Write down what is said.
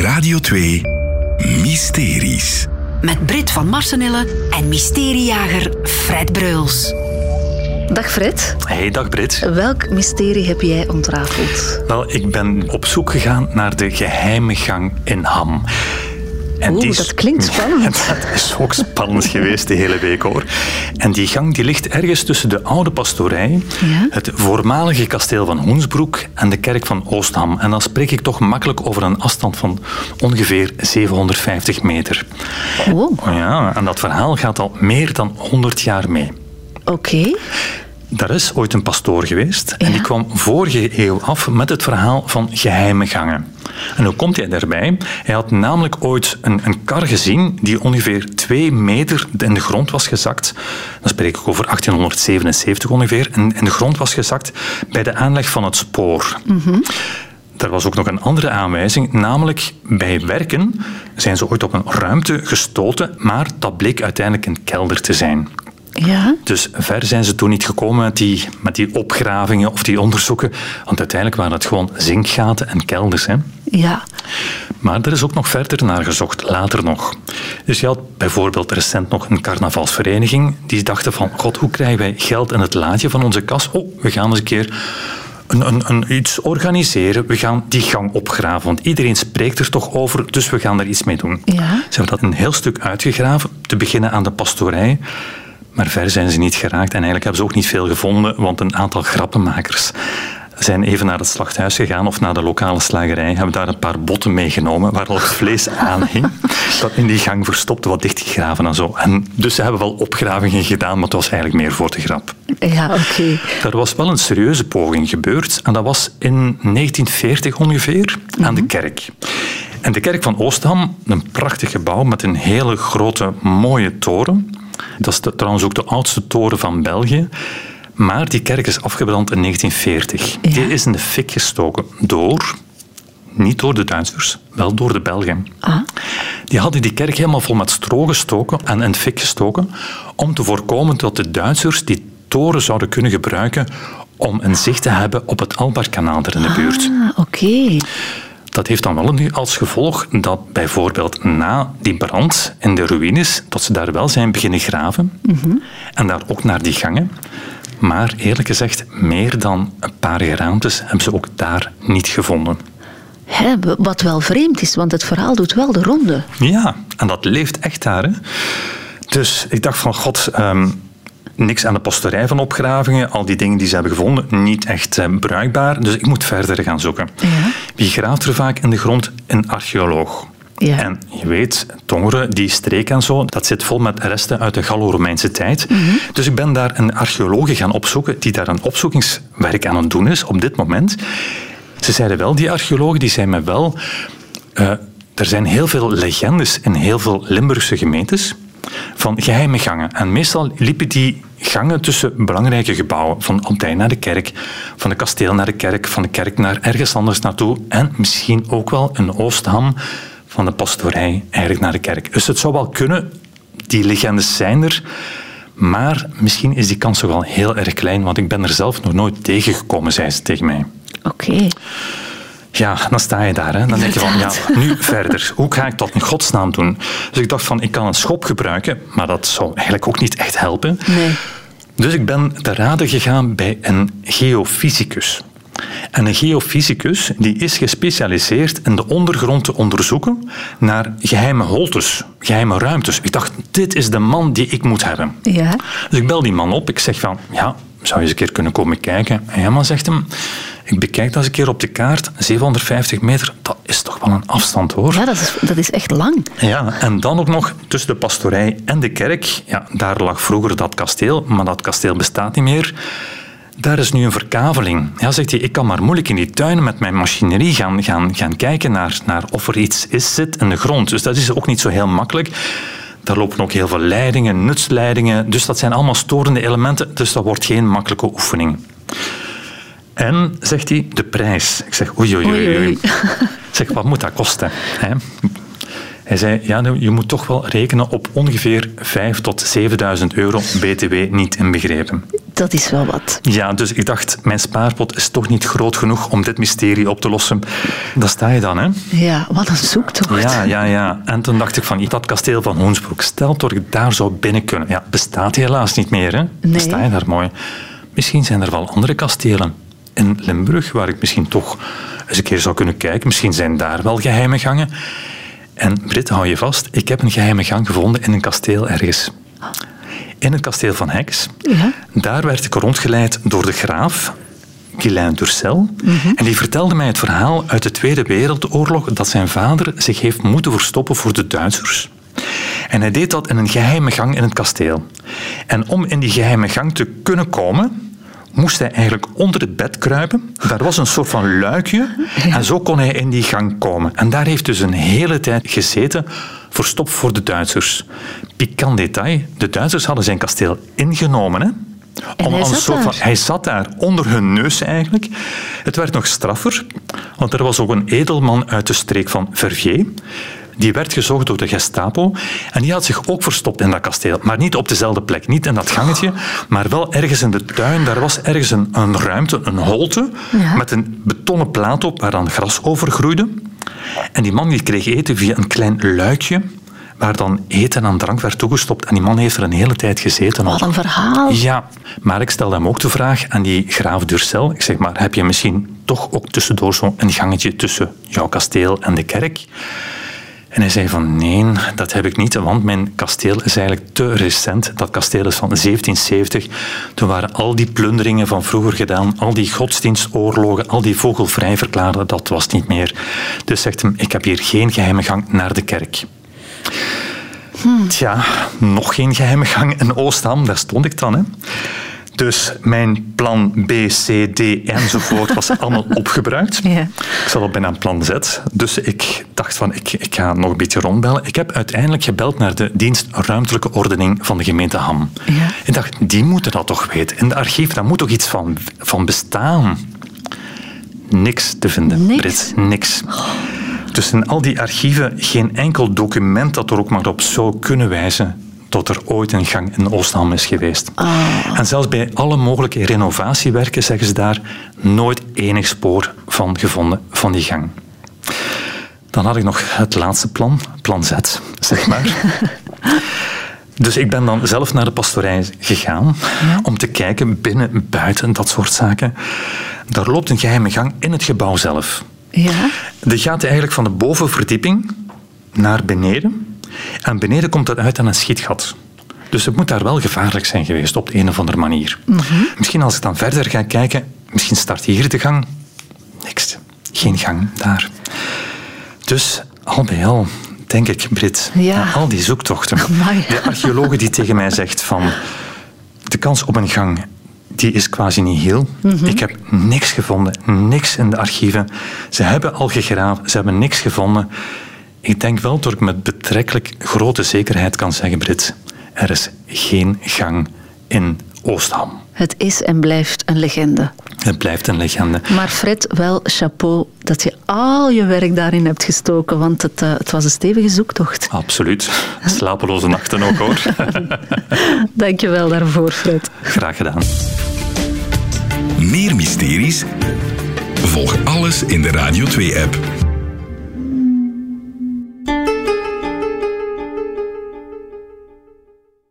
Radio 2 Mysteries. Met Brit van Marsenille en mysteriejager Fred Breuls. Dag Fred. Hey, dag Brit. Welk mysterie heb jij ontrafeld? Wel, ik ben op zoek gegaan naar de geheime gang in Ham. En Oeh, dat klinkt spannend. dat is ook spannend geweest de hele week hoor. En die gang die ligt ergens tussen de oude pastorij, ja? het voormalige kasteel van Hoensbroek en de kerk van Oostham. En dan spreek ik toch makkelijk over een afstand van ongeveer 750 meter. Oh. Ja, en dat verhaal gaat al meer dan 100 jaar mee. Oké. Daar is ooit een pastoor geweest en die kwam vorige eeuw af met het verhaal van geheime gangen. En hoe komt hij daarbij? Hij had namelijk ooit een, een kar gezien die ongeveer twee meter in de grond was gezakt. Dan spreek ik over 1877 ongeveer. En in de grond was gezakt bij de aanleg van het spoor. Mm Er was ook nog een andere aanwijzing, namelijk bij werken zijn ze ooit op een ruimte gestoten, maar dat bleek uiteindelijk een kelder te zijn. Ja. Dus ver zijn ze toen niet gekomen met die, met die opgravingen of die onderzoeken, want uiteindelijk waren het gewoon zinkgaten en kelders. Hè. Ja. Maar er is ook nog verder naar gezocht, later nog. Dus je had bijvoorbeeld recent nog een carnavalsvereniging die dachten van, god, hoe krijgen wij geld in het laadje van onze kas? Oh, we gaan eens een keer een, een, een, iets organiseren. We gaan die gang opgraven, want iedereen spreekt er toch over, dus we gaan er iets mee doen. Ja. Ze hebben dat een heel stuk uitgegraven, te beginnen aan de pastorij. Maar ver zijn ze niet geraakt en eigenlijk hebben ze ook niet veel gevonden, want een aantal grappenmakers zijn even naar het slachthuis gegaan of naar de lokale slagerij, hebben daar een paar botten meegenomen waar al het vlees aan hing, dat in die gang verstopt, wat dichtgegraven en zo. En dus ze hebben wel opgravingen gedaan, maar het was eigenlijk meer voor de grap. Ja, oké. Okay. Er was wel een serieuze poging gebeurd en dat was in 1940 ongeveer aan de mhm. kerk. En de kerk van Oostham, een prachtig gebouw met een hele grote, mooie toren. Dat is trouwens ook de oudste toren van België. Maar die kerk is afgebrand in 1940. Die is in de fik gestoken door, niet door de Duitsers, wel door de Belgen. Ah. Die hadden die kerk helemaal vol met stro gestoken en in de fik gestoken om te voorkomen dat de Duitsers die toren zouden kunnen gebruiken om een zicht te hebben op het Albarkanaal er in de buurt. Ah, oké. Dat heeft dan wel als gevolg dat bijvoorbeeld na die brand in de ruïnes, dat ze daar wel zijn beginnen graven. En daar ook naar die gangen. Maar eerlijk gezegd, meer dan een paar geraamtes hebben ze ook daar niet gevonden. Hè, wat wel vreemd is, want het verhaal doet wel de ronde. Ja, en dat leeft echt daar. Hè? Dus ik dacht van, god, ehm, niks aan de posterij van opgravingen. Al die dingen die ze hebben gevonden, niet echt eh, bruikbaar. Dus ik moet verder gaan zoeken. Ja. Wie graaft er vaak in de grond? Een archeoloog. Ja. En je weet, Tongeren, die streek en zo, dat zit vol met resten uit de Gallo-Romeinse tijd. Mhm. Dus ik ben daar een archeoloog gaan opzoeken die daar een opzoekingswerk aan het doen is op dit moment. Ze zeiden wel, die archeologen, die zeiden me wel... Uh, er zijn heel veel legendes in heel veel Limburgse gemeentes van geheime gangen. En meestal liepen die gangen tussen belangrijke gebouwen. Van abdij naar de kerk, van de kasteel naar de kerk, van de kerk naar ergens anders naartoe. En misschien ook wel een Oostham van de pastorij eigenlijk naar de kerk. Dus het zou wel kunnen, die legendes zijn er. Maar misschien is die kans toch wel heel erg klein, want ik ben er zelf nog nooit tegengekomen, zei ze tegen mij. Oké. Ja, dan sta je daar. Hè. Dan denk je van, ja, nu verder. Hoe ga ik dat in godsnaam doen? Dus ik dacht van, ik kan een schop gebruiken, maar dat zou eigenlijk ook niet echt helpen. Nee. Dus ik ben te raden gegaan bij een geofysicus. En een geofysicus die is gespecialiseerd in de ondergrond te onderzoeken naar geheime holtes, geheime ruimtes. Ik dacht, dit is de man die ik moet hebben. Ja. Dus ik bel die man op. Ik zeg van, ja, zou je eens een keer kunnen komen kijken? En ja, man zegt hem, ik bekijk dat eens een keer op de kaart. 750 meter, dat is toch wel een afstand hoor. Ja, dat is, dat is echt lang. Ja, en dan ook nog tussen de pastorij en de kerk. Ja, daar lag vroeger dat kasteel, maar dat kasteel bestaat niet meer. Daar is nu een verkaveling. Ja, zegt hij, ik kan maar moeilijk in die tuinen met mijn machinerie gaan, gaan, gaan kijken naar, naar of er iets is zit in de grond. Dus dat is ook niet zo heel makkelijk. Daar lopen ook heel veel leidingen, nutsleidingen. Dus dat zijn allemaal storende elementen. Dus dat wordt geen makkelijke oefening. En, zegt hij, de prijs. Ik zeg, oei, oei, oei. oei. zeg, wat moet dat kosten? Hij zei, ja, nou, je moet toch wel rekenen op ongeveer 5.000 tot 7.000 euro BTW niet inbegrepen. Dat is wel wat. Ja, dus ik dacht, mijn spaarpot is toch niet groot genoeg om dit mysterie op te lossen. Daar sta je dan, hè? Ja, wat een zoektocht. Ja, ja, ja. En toen dacht ik van, dat kasteel van Hoensbroek, stel dat ik daar zou binnen kunnen. Ja, bestaat helaas niet meer, hè? Nee. Sta je daar mooi. Misschien zijn er wel andere kastelen in Limburg waar ik misschien toch eens een keer zou kunnen kijken. Misschien zijn daar wel geheime gangen. En Brit, hou je vast, ik heb een geheime gang gevonden in een kasteel ergens. In het kasteel van Heks. Ja. Daar werd ik rondgeleid door de graaf, Guilain Durcel. En die vertelde mij het verhaal uit de Tweede Wereldoorlog dat zijn vader zich heeft moeten verstoppen voor de Duitsers. En hij deed dat in een geheime gang in het kasteel. En om in die geheime gang te kunnen komen, moest hij eigenlijk onder het bed kruipen. Daar was een soort van luikje en zo kon hij in die gang komen. En daar heeft dus een hele tijd gezeten, verstopt voor de Duitsers. Pikant detail, de Duitsers hadden zijn kasteel ingenomen. Hè? Hij zat soort van- daar? hij zat daar onder hun neus eigenlijk. Het werd nog straffer, want er was ook een edelman uit de streek van Verviers. Die werd gezocht door de Gestapo en die had zich ook verstopt in dat kasteel. Maar niet op dezelfde plek, niet in dat gangetje, maar wel ergens in de tuin. Daar was ergens een, een ruimte, een holte, Ja. met een betonnen plaat op waar dan gras over groeide. En die man die kreeg eten via een klein luikje, waar dan eten en drank werd toegestopt. En die man heeft er een hele tijd gezeten. Wat een verhaal. Ja, maar ik stelde hem ook de vraag aan die graaf Durcel. Ik zeg maar, heb je misschien toch ook tussendoor zo'n gangetje tussen jouw kasteel en de kerk? En hij zei van nee, dat heb ik niet, want mijn kasteel is eigenlijk te recent. Dat kasteel is van 1770. Toen waren al die plunderingen van vroeger gedaan, al die godsdienstoorlogen, al die vogelvrij verklaarden, dat was niet meer. Dus zegt hem, ik heb hier geen geheime gang naar de kerk. Tja, nog geen geheime gang in Oostham, daar stond ik dan. Hè. Dus mijn plan B, C, D enzovoort was allemaal opgebruikt. Ja. Ik zat op bijna aan plan Z. Dus ik dacht van, ik, ik ga nog een beetje rondbellen. Ik heb uiteindelijk gebeld naar de dienst ruimtelijke ordening van de gemeente Ham. Ja. Ik dacht, die moeten dat toch weten. In de archief, daar moet toch iets van, van bestaan. Niks te vinden, Niks? Brit. Niks. Dus in al die archieven geen enkel document dat er ook maar op zou kunnen wijzen tot er ooit een gang in Oostham is geweest. En zelfs bij alle mogelijke renovatiewerken zeggen ze daar nooit enig spoor van gevonden van die gang. Dan had ik nog het laatste plan, plan Z, zeg maar. Dus ik ben dan zelf naar de pastorij gegaan om te kijken binnen, buiten, dat soort zaken. Daar loopt een geheime gang in het gebouw zelf. Ja. Die gaat eigenlijk van de bovenverdieping naar beneden. En beneden komt het uit aan een schietgat. Dus het moet daar wel gevaarlijk zijn geweest op de een of andere manier. Misschien als ik dan verder ga kijken, misschien start hier de gang. Niks. Geen gang daar. Dus al bij al, denk ik, Brit, Ja. al die zoektochten. Amai. De archeoloog die tegen mij zegt van de kans op een gang, die is quasi niet heel. Ik heb niks gevonden, niks in de archieven. Ze hebben al gegraven, ze hebben niks gevonden. Ik denk wel dat ik met betrekkelijk grote zekerheid kan zeggen, Brit, er is geen gang in Oostham. Het is en blijft een legende. Het blijft een legende. Maar Fred, wel chapeau dat je al je werk daarin hebt gestoken, want het, eh, het was een stevige zoektocht. Absoluut. Slapeloze nachten ook hoor. Dank je wel daarvoor, Fred. Graag gedaan. Meer mysteries? Volg alles in de Radio 2-app.